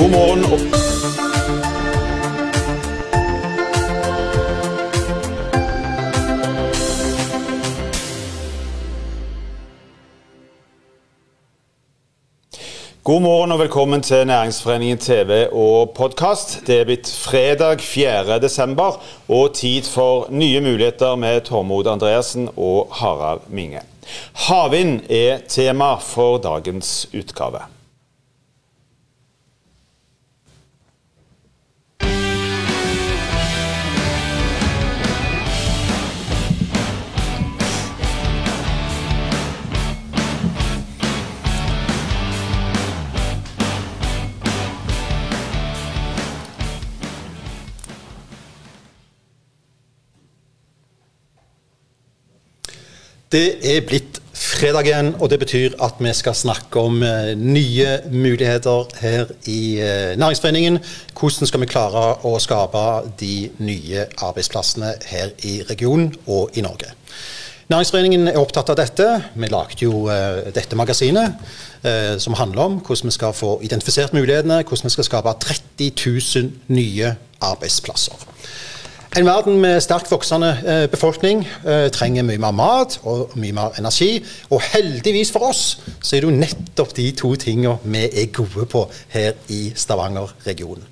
God morgen. God morgen og velkommen til Næringsforeningen TV og podkast. Det er blitt fredag 4. desember og tid for nye muligheter med Tormod Andreassen og Harald Minge. Havvind er tema for dagens utgave. Det er blitt fredag igjen, og det betyr at vi skal snakke om eh, nye muligheter her i eh, Næringsforeningen. Hvordan skal vi klare å skape de nye arbeidsplassene her i regionen og i Norge. Næringsforeningen er opptatt av dette. Vi lagde jo eh, dette magasinet, som handler om hvordan vi skal få identifisert mulighetene, hvordan vi skal skape 30 000 nye arbeidsplasser. En verden med sterkt voksende eh, befolkning eh, trenger mye mer mat og mye mer energi. Og heldigvis for oss så er det jo nettopp de to tingene vi er gode på her i Stavanger-regionen.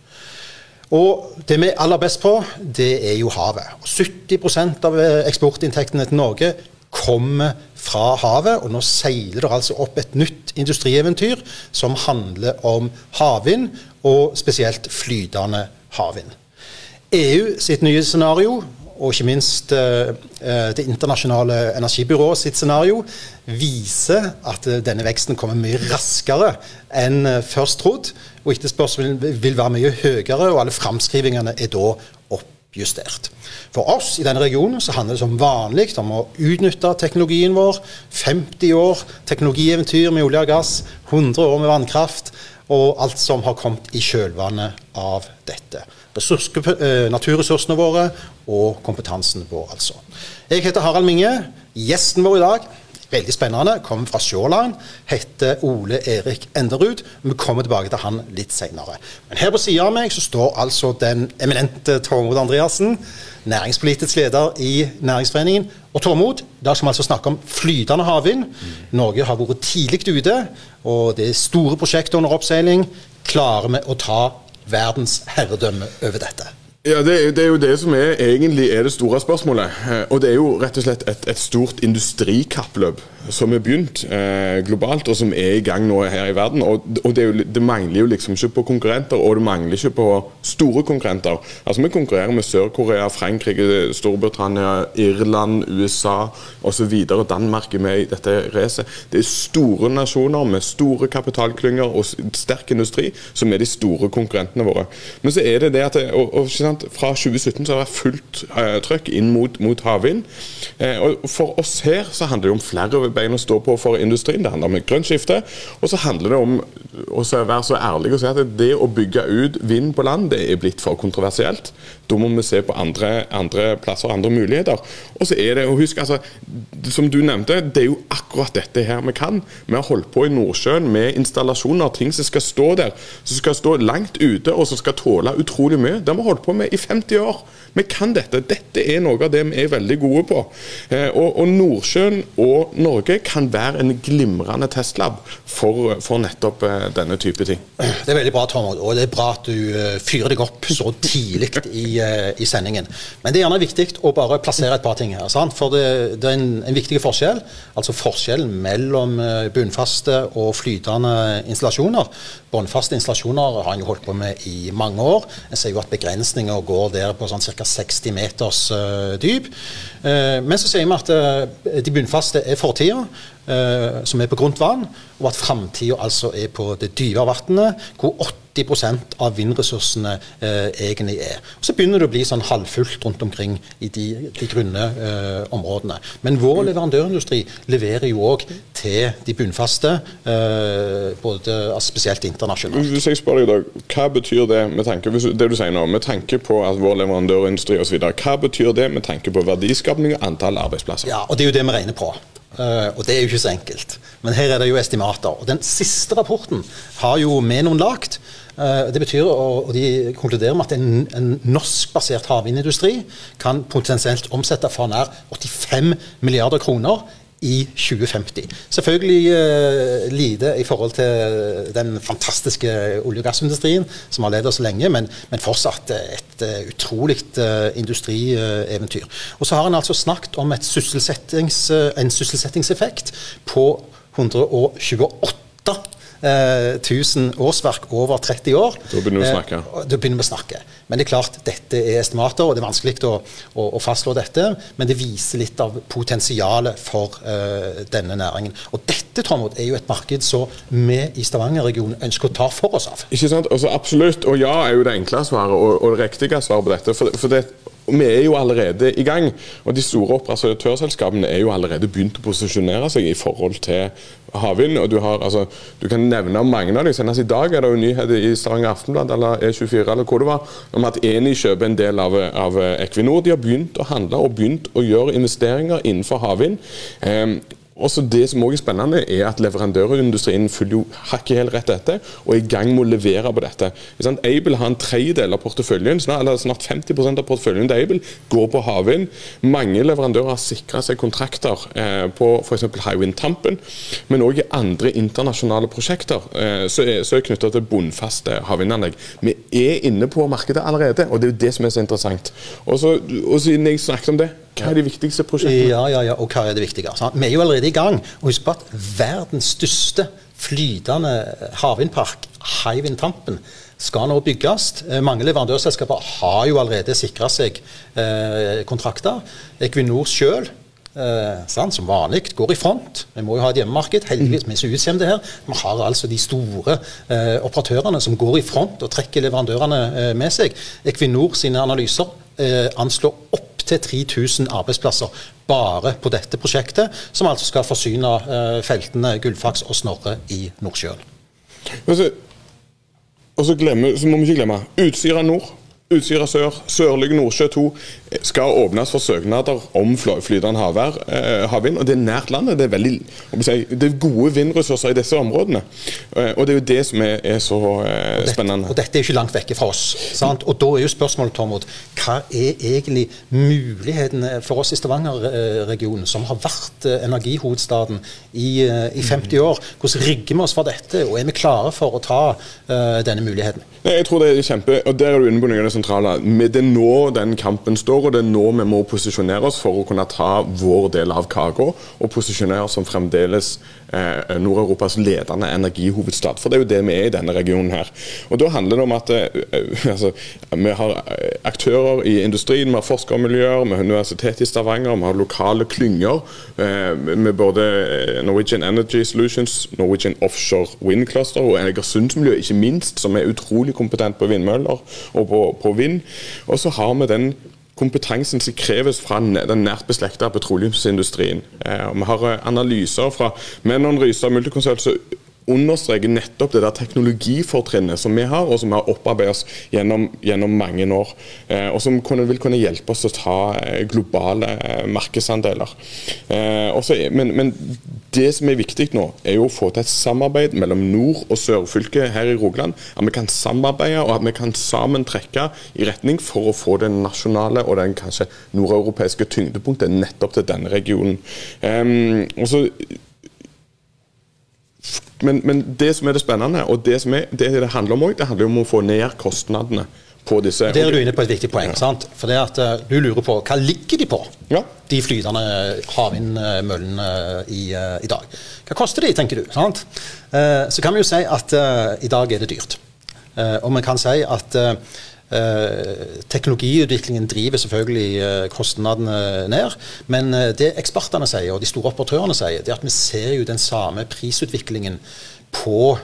Og det vi er aller best på, det er jo havet. Og 70 av eh, eksportinntektene til Norge kommer fra havet, og nå seiler det altså opp et nytt industrieventyr som handler om havvind, og spesielt flytende havvind. EU sitt nye scenario, og ikke minst uh, Det internasjonale energibyrået sitt scenario, viser at uh, denne veksten kommer mye raskere enn først trodd. Og etterspørselen vil, være mye høyere, og alle framskrivingene er da oppjustert. For oss i denne regionen så handler det som vanlig om å utnytte teknologien vår. 50 år teknologieventyr med olje og gass, 100 år med vannkraft, og alt som har kommet i kjølvannet av dette eh, naturressursene våre og kompetansen vår, altså. Jeg heter Harald Minge. Gjesten vår i dag veldig spennende, kommer fra Shoreline, heter Ole Erik Enderud. Vi kommer tilbake til han litt senere. Men her på sida av meg så står altså den eminente Tormod Andreassen, næringspolitisk leder i Næringsforeningen. Og Tormod, i skal vi altså snakke om flytende havvind. Norge har vært tidlig ute, og det er store prosjekter under oppseiling. Klarer vi å ta verdens herredømme over dette? Ja, det det er, jo det som er, egentlig er det store spørsmålet. Eh, og det er jo rett og slett et, et stort industrikappløp som er begynt eh, globalt, og som er i gang nå her i verden. Og, og det, jo, det, mangler jo liksom ikke på konkurrenter, og det mangler ikke på store konkurrenter. Altså Vi konkurrerer med Sør-Korea, Frankrike, Storbritannia, Irland, USA osv. Danmark er med i dette racet. Det er store nasjoner med store kapitalklynger og sterk industri som er de store konkurrentene våre. Men så er det det at det, og, og, Fra 2017 så har det fullt uh, trøkk inn mot, mot havvind. Uh, og For oss her så handler det om flere bein å stå på for industrien. Det handler om et grønt skifte. Og så handler det om å være så ærlig og si at det å bygge ut vind på land, det er blitt for kontroversielt. Da må vi se på andre, andre plasser, andre muligheter. Og så er det, og husk, altså, som du nevnte, det er jo akkurat dette her vi kan. Vi har holdt på i Nordsjøen med installasjoner, ting som skal stå der, som skal stå langt ute og som skal tåle utrolig mye. Det har vi holdt på med i 50 år. Vi kan dette. Dette er noe av det vi er veldig gode på. Eh, og, og Nordsjøen og Norge kan være en glimrende testlab for, for, nettopp eh, denne type ting. Det er veldig bra, Tom, Og det er bra at du uh, fyrer deg opp så tidlig i, i, sendingen. Men det er gjerne viktig å bare plassere et par ting her. Sant? For det, det er en, en, viktig forskjell. Altså forskjellen mellom bunnfaste og flytende installasjoner. Bunnfaste installasjoner har en jo holdt på med i mange år. En ser jo at begrensninger går der på sånn ca. 60 meters uh, dyp. Men så sier vi at de bunnfaste er fortida, som er på grunt vann, og at framtida altså er på det dype vannet, hvor 80% av vindressursene eh, egentlig er. Og Så begynner det å bli sånn halvfullt rundt omkring i de, de grunne eh, områdene. Men vår leverandørindustri leverer jo òg til de bunnfaste, eh, både, altså spesielt internasjonalt. Hvis jeg spør deg da, Hva betyr det med tanke det du sier nå, med tanke på at vår leverandørindustri osv. Hva betyr det med tanke på verdiskapning og antall arbeidsplasser? Ja, og Det er jo det vi regner på. Uh, og det er jo ikke så enkelt. Men her er det jo estimater. Og den siste rapporten har jo Menon lagt. Eh, det betyr, og de konkluderer med at en, en norskbasert havvindindustri kan potensielt omsette for nær 85 milliarder kroner i 2050. Selvfølgelig uh, lite i forhold til den fantastiske olje- og gassindustrien som har ledet oss lenge, men, men fortsatt et uh, utrolig uh, industrieventyr. Og så har en altså snakket om sysselsettings, en sysselsettingseffekt på 128 1000 årsverk over 30 år. Da begynner vi å snakke. da begynner vi å snakke. Men det er klart, dette er estimater, og det er vanskelig å, å, å fastslå dette. Men det viser litt av potensialet for uh, denne næringen. Og dette Tormod, er jo et marked som vi i Stavanger-regionen ønsker å ta for oss av. Ikke sant? Altså, absolutt. Og ja er jo det enkle svaret, og, og det riktige svaret på dette. For, for det, vi er jo allerede i gang. Og de store operatørselskapene er jo allerede begynt å posisjonere seg i forhold til havvind. og du, har, altså, du kan nevne mange av dem. Senest i dag er det jo nyheter i Stavanger Aftenblad eller E24 eller hvor det var, om at Eni kjøper en del av, av Equinor. De har begynt å handle og begynt å gjøre investeringer innenfor havvind. Også Det som også er spennende, er at leverandørindustrien følger jo hakket helt rett etter og er i gang med å levere på dette. Able har en tredjedel av porteføljen, eller snart 50% av porteføljen til Able går på havvind. Mange leverandører har sikra seg kontrakter eh, på f.eks. Hywind Tampen, men òg i andre internasjonale prosjekter som så er, er knytta til bunnfaste havvindanlegg. Vi er inne på markedet allerede, og det er jo det som er så interessant. Og, og siden jeg snakket om det hva er de viktigste prosjektene? Ja, ja, ja, og hva er det viktige? Sant? Vi er jo allerede i gang. Og husk på at verdens største flytende havvindpark, Hywind Tampen, skal nå bygges. Eh, mange leverandørselskaper har jo allerede sikra seg eh, kontrakter. Equinor sjøl Eh, som vanlig går i front. Vi må jo ha et hjemmemarked. Heldigvis, vi er så utskjemte her. Vi har altså de store eh, operatørene som går i front og trekker leverandørene eh, med seg. Equinor sine analyser eh, anslår opp til 3000 arbeidsplasser bare på dette prosjektet, som altså skal forsyne uh, feltene Gullfaks og Snorre i Nordsjøen. Og så, glemmer, så må vi ikke glemme Utsira nord Utsira sør, Sørlige Nordsjø 2 skal åpnes for søknader om flytende havvær, eh, havvind. og Det er nært landet. Det er, veldig, det er gode vindressurser i disse områdene. Eh, og Det er jo det som er, er så eh, og spennende. Og Dette er jo ikke langt vekke fra oss. Sant? Og Da er jo spørsmålet Tormod, hva er egentlig mulighetene for oss i Stavanger-regionen, som har vært eh, energihovedstaden i, eh, i, 50 år? Hvordan rigger vi oss for dette, og er vi klare for å ta uh, denne muligheten? Nei, jeg tror det er kjempe, og Der er du inne på noe sentrale. Det er nå den kampen står, og det er nå vi må posisjonere oss for å kunne ta vår del av kaka, og posisjonere oss som fremdeles eh, Nord-Europas ledende energihovedstad. For det er jo det vi er i denne regionen her. Og Da handler det om at eh, altså, vi har aktører i industrien, vi har forskermiljøer, vi har Universitetet i Stavanger, vi har lokale klynger eh, med både eh, Norwegian Energy Solutions, Norwegian Offshore Wind Cluster og Egersundsmiljøet, ikke minst, som er utrolig kompetent på vindmøller og på, på vind. Og så har vi den kompetansen som kreves fra den nært beslekta petroleumsindustrien. Eh, vi har eh, analyser fra Menon Rysa Multiconsult som understreker nettopp det der teknologifortrinnet som vi har, og som vi har opparbeidet oss gjennom, gjennom, mange år. Eh, og som kunne, vil kunne hjelpe oss å ta globale eh, markedsandeler. Men, men, det som er viktig nå, er jo å få til et samarbeid mellom nord- og sørfylket her i Rogaland. At vi kan samarbeide og at vi kan sammen trekke i retning for å få det nasjonale og den kanskje nordeuropeiske tyngdepunktet nettopp til denne regionen. Um, og så men, men, det som er det spennende, og det som er, det, det handler om også, det handler om å få ned kostnadene på disse. Der er du inne på et viktig poeng. Ja. sant? For det at uh, Du lurer på hva ligger de på, ja. de flytende havvindmøllene i, uh, i, dag. Hva koster de, tenker du? sant? Uh, så kan vi jo si at i dag er det dyrt. og vi kan si at Eh, teknologiutviklingen driver selvfølgelig eh, kostnadene ned. Men eh, det ekspertene sier, og de store operatørene sier, det er at vi ser jo den samme prisutviklingen på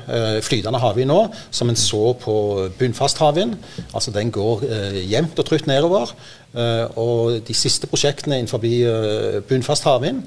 flytende havvind nå som en så på bunnfast havvind. Altså den går jevnt og trutt nedover. og de siste prosjektene innenfor bunnfast havvind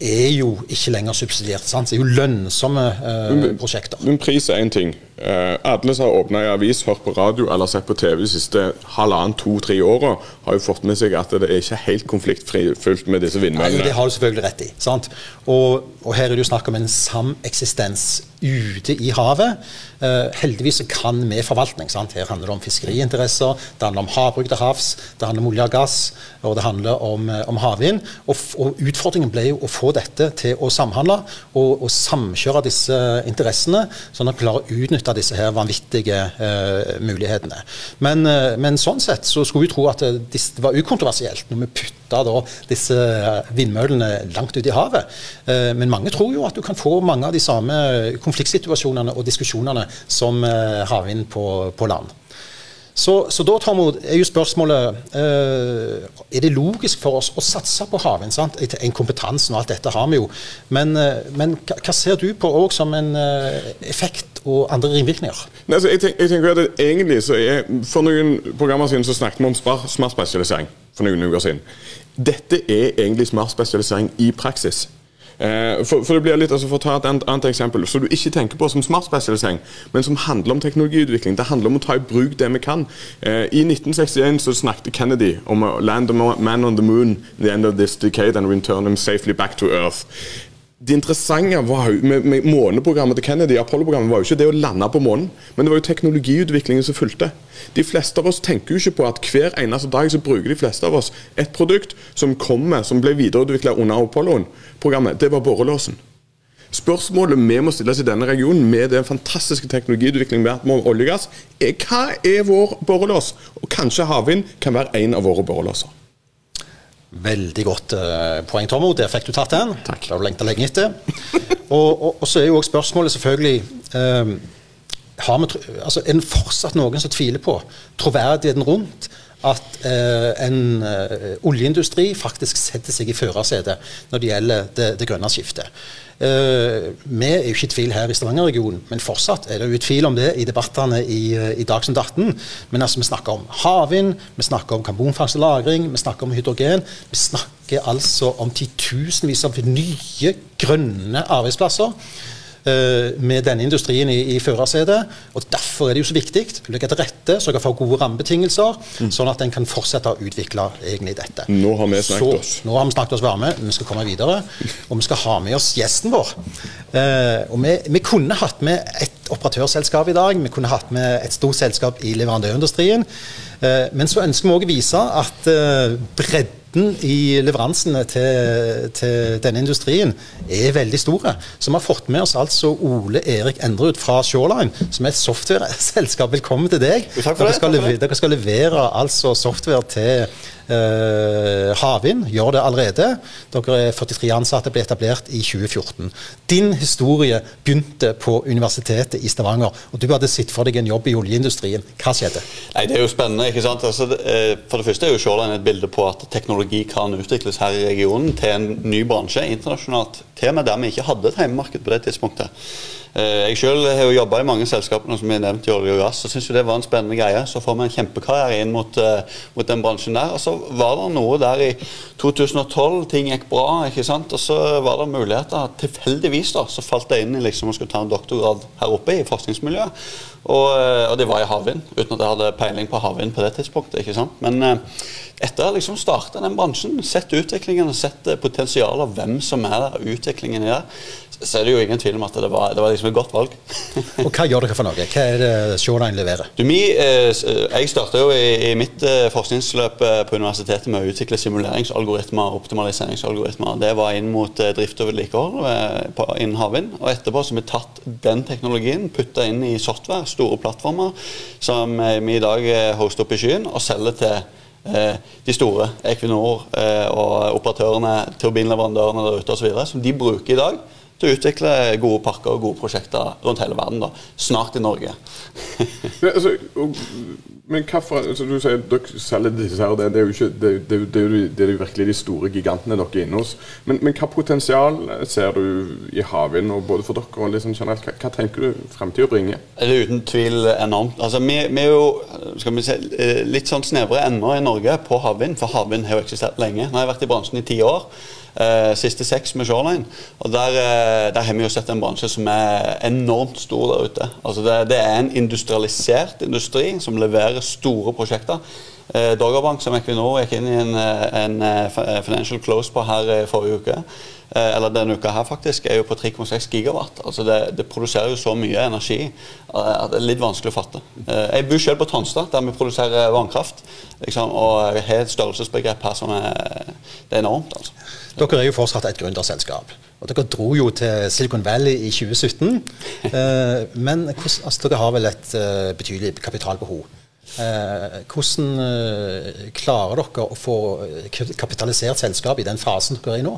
er jo ikke lenger subsidiert. Sant? Det er jo lønnsomme uh, prosjekter. Men pris er én ting. Uh, alle som har åpna ei avis, hørt på radio eller sett på TV de siste halvannen, to-tre åra, har jo fått med seg at det er ikke helt konfliktfylt med disse vindmøllene. Nei, det har du selvfølgelig rett i. Sant? Og, og her er det jo snakk om en sameksistens ute i havet. Eh, heldigvis kan vi forvaltning. Sant? Her handler det om fiskeriinteresser, det handler om havbruk til havs, det handler om olje og gass, og det handler om, uh, om havvind. Og, og, utfordringen ble jo å få dette til å samhandle og, og samkjøre disse interessene, sånn at vi klarer å utnytte disse her vanvittige uh, mulighetene. Men, men, sånn sett så skulle vi tro at det, det var ukontroversielt når vi putta disse vindmøllene langt ute i havet. men mange tror jo at du kan få mange av de samme konfliktsituasjonene og diskusjonene som eh, havvind på, på land. Så, så, da Tormod, er jo spørsmålet eh, Er det logisk for oss å satse på havvind? En kompetansen og alt dette har vi jo. Men, eh, men hva ser du på òg som en eh, effekt og andre ringvirkninger? Altså, jeg, tenk, jeg, tenker at egentlig så er, For noen programmer siden så snakket vi om smart spesialisering. For noen uker siden. Dette er egentlig smart spesialisering i praksis. Eh, for, for, det blir litt, altså for å ta et annet eksempel, som du ikke tenker på som smart spesialisering, men som handler om teknologiutvikling. Det handler om å ta i bruk det vi kan. Eh, I 1961 så snakket Kennedy om land a man on the moon the end of this decade and return them safely back to earth det interessante var, med, med måneprogrammet til Kennedy, Apollo-programmet, var jo ikke det å lande på månen, men det var jo teknologiutviklingen som fulgte. De fleste av oss tenker jo ikke på at hver eneste dag så bruker de fleste av oss et produkt som kommer, som ble videreutvikla under Apollo-programmet. Det var borrelåsen. Spørsmålet vi må stille oss i denne regionen med den fantastiske teknologiutviklingen vi har med olje og gass, er hva er vår borrelås? Og kanskje havvind kan være en av våre borrelåser. Veldig godt uh, poeng, Tommo. Der fikk du tatt den. Takk. Det har du lengta lenge etter. og, og, og, så er jo også spørsmålet selvfølgelig um, har vi, altså, Er det fortsatt noen som tviler på troverdigheten rundt at eh, en uh, oljeindustri faktisk setter seg i førersetet når det gjelder det, det grønne skiftet? Eh, vi er jo ikke i tvil her i Stavanger-regionen, men fortsatt er det jo tvil om det i debattene i, i Dagsnytt 18. Men altså, vi snakker om havvind, vi snakker om karbonfangst og -lagring, vi snakker om hydrogen. Vi snakker altså om titusenvis av nye grønne arbeidsplasser. Eh, med denne industrien i, i førersetet. og Derfor er det jo så viktig å legge til rette, sørge for gode rammebetingelser, mm. sånn at en kan fortsette å utvikle egentlig dette. Nå har vi snakket oss. nå har vi snakket oss varme, vi skal komme videre. Og vi skal ha med oss gjesten vår. Eh, og vi, vi, kunne hatt med et operatørselskap i dag, vi kunne hatt med et stort selskap i leverandørindustrien. Eh, men så ønsker vi òg å vise at eh, bredden bredden i leveransene til, til, denne industrien er veldig store. Så vi har fått med oss altså Ole Erik Endrud fra Shoreline, som er et software-selskap. Velkommen til deg. Dere skal, levere, dere skal levere altså software til eh, havvind gjør det allerede. Dere er 43 ansatte, ble etablert i 2014. Din historie begynte på Universitetet i Stavanger, og du hadde sett for deg en jobb i oljeindustrien. Hva skjedde? Nei, Det er jo spennende. ikke sant? Altså, eh, for det første er jo Shoreline et bilde på at teknologi kan utvikles her i regionen til en ny bransje internasjonalt. Med der vi ikke hadde et hjemmemarked på det tidspunktet. Eh, jeg selv har jo jobba i mange selskaper som er nevnt i olje og gass, og syns det var en spennende greie. Så får vi en kjempekarriere inn mot, uh, mot, den bransjen der. Og så var det noe der i 2012, ting gikk bra, ikke sant. Og så var det muligheter. Tilfeldigvis da, så falt jeg inn i liksom å skulle ta en doktorgrad her oppe i forskningsmiljøet. Og, eh, og det var i havvind, uten at jeg hadde peiling på havvind på det tidspunktet. ikke sant? Men uh, etter å liksom starta den bransjen, sett utviklingen og sett potensialet av hvem som er der, utviklingen i det, så er det jo ingen tvil om at det var, det var liksom et godt valg. og Hva gjør dere for noe? Hva er det Shoreline leverer? Du, eh, jeg starta jo i, i mitt eh, forskningsløp eh, på universitetet med å utvikle simuleringsalgoritmer og optimaliseringsalgoritmer. Det var inn mot eh, drift og vedlikehold eh, innen havvind. Og etterpå så har vi tatt den teknologien, putta inn i software, store plattformer, som eh, vi i dag hoster opp i skyen og selger til de store, Equinor og operatørene, turbinleverandørene der ute osv., som de bruker i dag til å utvikle gode parker og gode prosjekter rundt hele verden. da. Snart i Norge. men, altså, men hvorfor altså, Du sier dere selger disse her, det, det, er jo ikke, det, det, det, det er jo virkelig de store gigantene dere er inne hos. Men, men hva potensial ser du i havvind, både for dere og liksom generelt? Hva, hva tenker du fremtida bringer? Det er uten tvil enormt. Altså, vi, vi, er jo skal vi se, litt sånn snevre ender i Norge på havvind, for havvind har jo eksistert lenge. Nå har jeg vært i bransjen i ti år. Uh, siste seks med Shoreline. Og der, uh, der, har vi jo sett en bransje som er enormt stor der ute. Altså det, det er en industrialisert industri som leverer store prosjekter. Eh, Doggerbank som Equinor gikk inn i en, en financial close på her i forrige uke. Eh, eller denne uka her faktisk, er jo på 3,6 gigawatt. Altså det, det, produserer jo så mye energi at det er litt vanskelig å fatte. Jeg bor selv på Tonstad, der vi produserer vannkraft. Liksom, og jeg har et størrelsesbegrep her som er, det er enormt. altså. Dere er jo fortsatt et gründerselskap. Og dere dro jo til Silicon Valley i 2017. men altså, dere har vel et betydelig kapitalbehov. Eh, hvordan eh, klarer dere å få kapitalisert selskap i den fasen dere er i nå?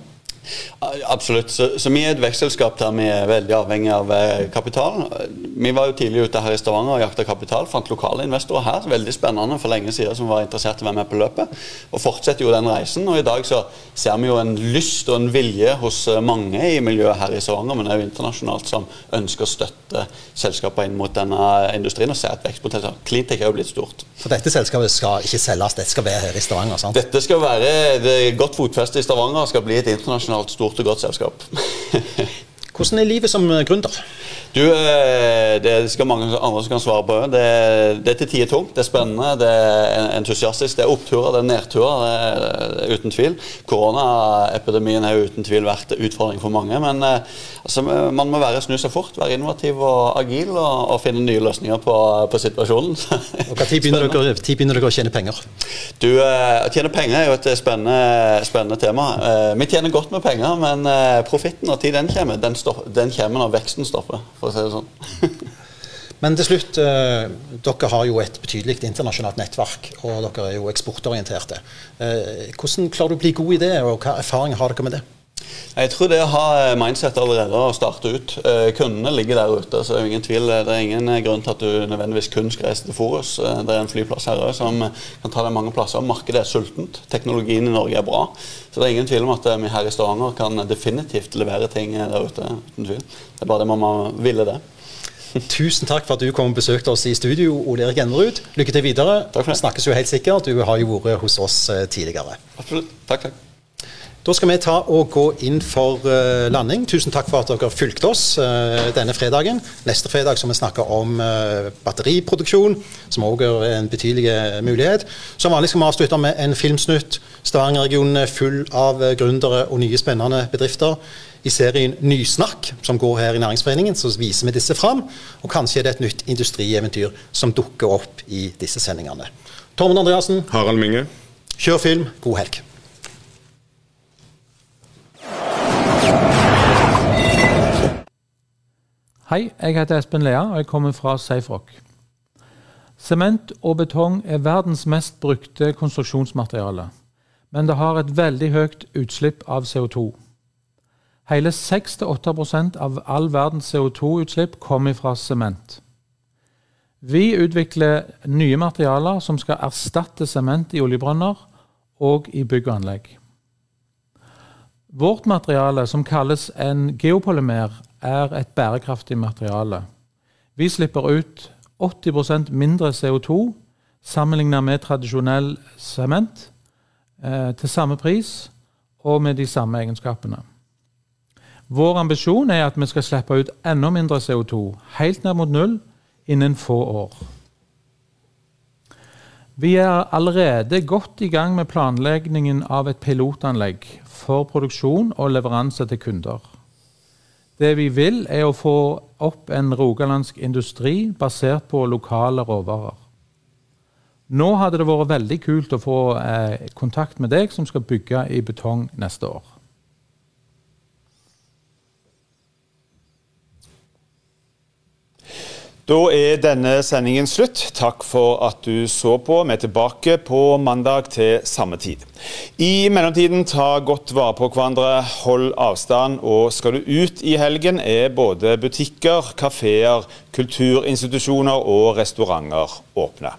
Absolutt. Så, så, vi er et vekstselskap der vi er veldig avhengig av eh, kapital. Vi var jo tidlig ute her i Stavanger og jakta kapital. Fant lokale investorer her. Veldig spennende for lenge siden som var interessert i å være med på løpet. Og fortsetter jo den reisen. Og i dag så ser vi jo en lyst og en vilje hos eh, mange i miljøet her i Stavanger, men også internasjonalt, som ønsker å støtte selskaper inn mot denne industrien og se et vekstpotensial. Cleantech er jo blitt stort. For dette selskapet skal ikke selges, dette skal være her i Stavanger? sant? Dette skal være det godt fotfeste i Stavanger, skal bli et internasjonalt internasjonalt stort og godt selskap. Hvordan er livet som gründer? Du, eh, Det skal mange andre som kan svare på. Det, det er til tider tungt, det er spennende, det er entusiastisk. Det er oppturer, det er nedturer, det er uten tvil. Koronaepidemien har uten tvil vært utfordring for mange. Men eh, altså, man må være snu seg fort, være innovativ og agil og, og finne nye løsninger på, på situasjonen. Og Når begynner, dere, begynner dere å tjene penger? Du, eh, Å tjene penger er jo et spennende, spennende tema. Vi tjener godt med penger, men profitten og tid den kommer, den, stopper, den kommer når veksten stopper for å si det sånn. Men til slutt, eh, dere har jo et betydelig internasjonalt nettverk, og dere er jo eksportorienterte. Eh, hvordan klarer du å bli god i det, og hva erfaring har dere med det? Jeg tror det å ha mindset allerede og starte ut. Eh, kundene ligger der ute, så det er ingen tvil. Det er ingen grunn til at du nødvendigvis kun skal reise til Forus. Det er en flyplass her òg som kan ta deg mange plasser. Markedet er sultent. Teknologien i Norge er bra. Så det er ingen tvil om at vi her i Stavanger kan definitivt levere ting der ute. uten tvil. Det er bare det man må ville det. Tusen takk for at du kom og besøkte oss i studio, Ole Erik Enderud, Lykke til videre. Takk for det. Snakkes jo helt sikkert. Du har jo vært hos oss eh, tidligere. Absolutt. Takk, takk. Da skal vi ta og gå inn for uh, landing. Tusen takk for at dere fulgte oss uh, denne fredagen. Neste fredag skal vi snakke om uh, batteriproduksjon, som òg er en betydelig mulighet. Som vanlig skal vi avslutte med en filmsnutt. Stavanger-regionen er full av gründere og nye spennende bedrifter. I serien Nysnakk, som går her i Næringsforeningen, så viser vi disse fram. Og kanskje er det et nytt industrieventyr som dukker opp i disse sendingene. Tormod Andreassen. Harald Minge. Kjør film. God helg. Hei, jeg heter Espen Lea, og jeg kommer fra Seifrock. Sement og betong er verdens mest brukte konstruksjonsmateriale, men det har et veldig høyt utslipp av CO2. Hele 6-8 av all verdens CO2-utslipp kommer fra sement. Vi utvikler nye materialer som skal erstatte sement i oljebrønner og i bygg og anlegg. Vårt materiale, som kalles en geopolymer, er et bærekraftig materiale. Vi slipper ut 80% mindre CO2 sammenlignet med tradisjonell sement eh, til samme pris og med de samme egenskapene. Vår ambisjon er at vi skal slippe ut enda mindre CO2, helt ned mot null, innen få år. Vi er allerede godt i gang med planleggingen av et pilotanlegg for produksjon og leveranse til kunder. Det vi vil, er å få opp en rogalandsk industri basert på lokale råvarer. Nå hadde det vært veldig kult å få eh, kontakt med deg som skal bygge i betong neste år. Da er denne sendingen slutt. Takk for at du så på. Vi er tilbake på mandag til samme tid. I mellomtiden, ta godt vare på hverandre, hold avstand. Og skal du ut i helgen, er både butikker, kafeer, kulturinstitusjoner og restauranter åpne.